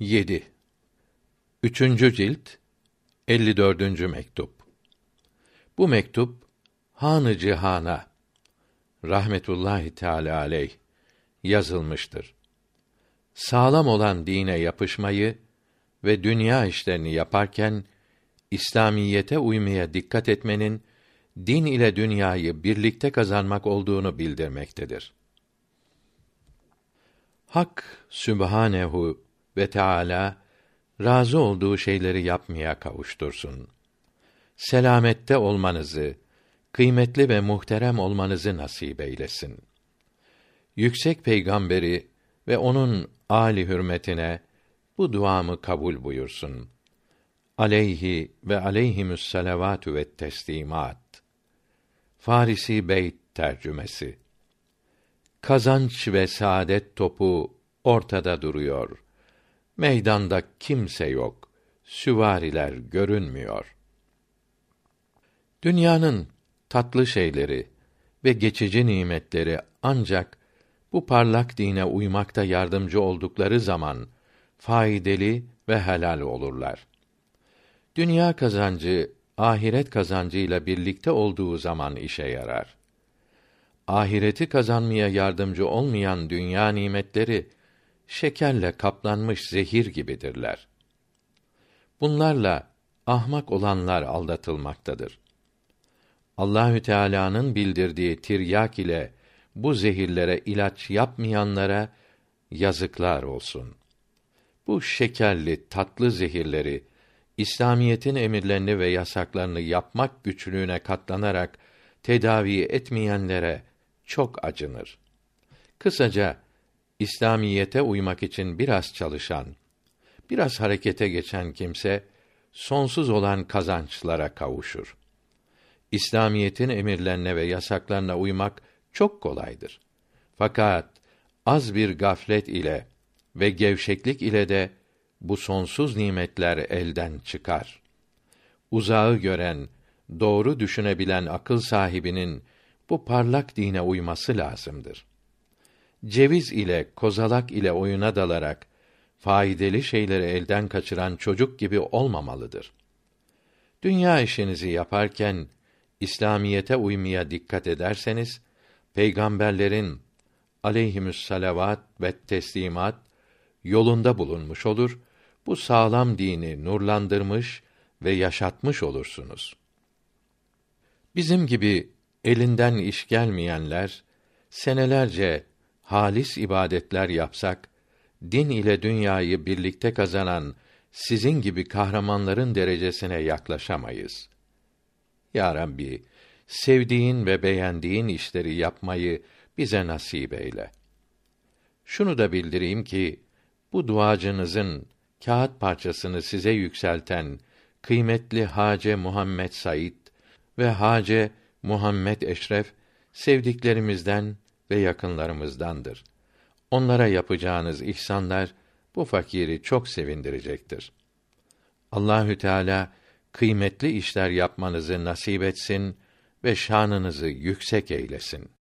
7. Üçüncü cilt 54. mektup. Bu mektup Hanı Cihan'a rahmetullahi teala aleyh yazılmıştır. Sağlam olan dine yapışmayı ve dünya işlerini yaparken İslamiyete uymaya dikkat etmenin din ile dünyayı birlikte kazanmak olduğunu bildirmektedir. Hak Sübhanehu ve Teala razı olduğu şeyleri yapmaya kavuştursun. Selamette olmanızı, kıymetli ve muhterem olmanızı nasip eylesin. Yüksek peygamberi ve onun âli hürmetine bu duamı kabul buyursun. Aleyhi ve aleyhimüs salavatü ve teslimat. Farisi Beyt tercümesi. Kazanç ve saadet topu ortada duruyor. Meydanda kimse yok. Süvariler görünmüyor. Dünyanın tatlı şeyleri ve geçici nimetleri ancak bu parlak dine uymakta yardımcı oldukları zaman faydalı ve helal olurlar. Dünya kazancı ahiret kazancıyla birlikte olduğu zaman işe yarar. Ahireti kazanmaya yardımcı olmayan dünya nimetleri şekerle kaplanmış zehir gibidirler. Bunlarla ahmak olanlar aldatılmaktadır. Allahü Teala'nın bildirdiği tiryak ile bu zehirlere ilaç yapmayanlara yazıklar olsun. Bu şekerli, tatlı zehirleri İslamiyetin emirlerini ve yasaklarını yapmak güçlüğüne katlanarak tedavi etmeyenlere çok acınır. Kısaca İslamiyete uymak için biraz çalışan, biraz harekete geçen kimse sonsuz olan kazançlara kavuşur. İslamiyetin emirlerine ve yasaklarına uymak çok kolaydır. Fakat az bir gaflet ile ve gevşeklik ile de bu sonsuz nimetler elden çıkar. Uzağı gören, doğru düşünebilen akıl sahibinin bu parlak dine uyması lazımdır. Ceviz ile kozalak ile oyuna dalarak faydalı şeyleri elden kaçıran çocuk gibi olmamalıdır. Dünya işinizi yaparken İslamiyete uymaya dikkat ederseniz peygamberlerin aleyhimüs salavat ve teslimat yolunda bulunmuş olur bu sağlam dini nurlandırmış ve yaşatmış olursunuz. Bizim gibi elinden iş gelmeyenler senelerce halis ibadetler yapsak din ile dünyayı birlikte kazanan sizin gibi kahramanların derecesine yaklaşamayız. Ya Rabbi, sevdiğin ve beğendiğin işleri yapmayı bize nasip eyle. Şunu da bildireyim ki bu duacınızın kağıt parçasını size yükselten kıymetli Hace Muhammed Said ve Hace Muhammed Eşref sevdiklerimizden ve yakınlarımızdandır. Onlara yapacağınız ihsanlar bu fakiri çok sevindirecektir. Allahü Teala kıymetli işler yapmanızı nasip etsin ve şanınızı yüksek eylesin.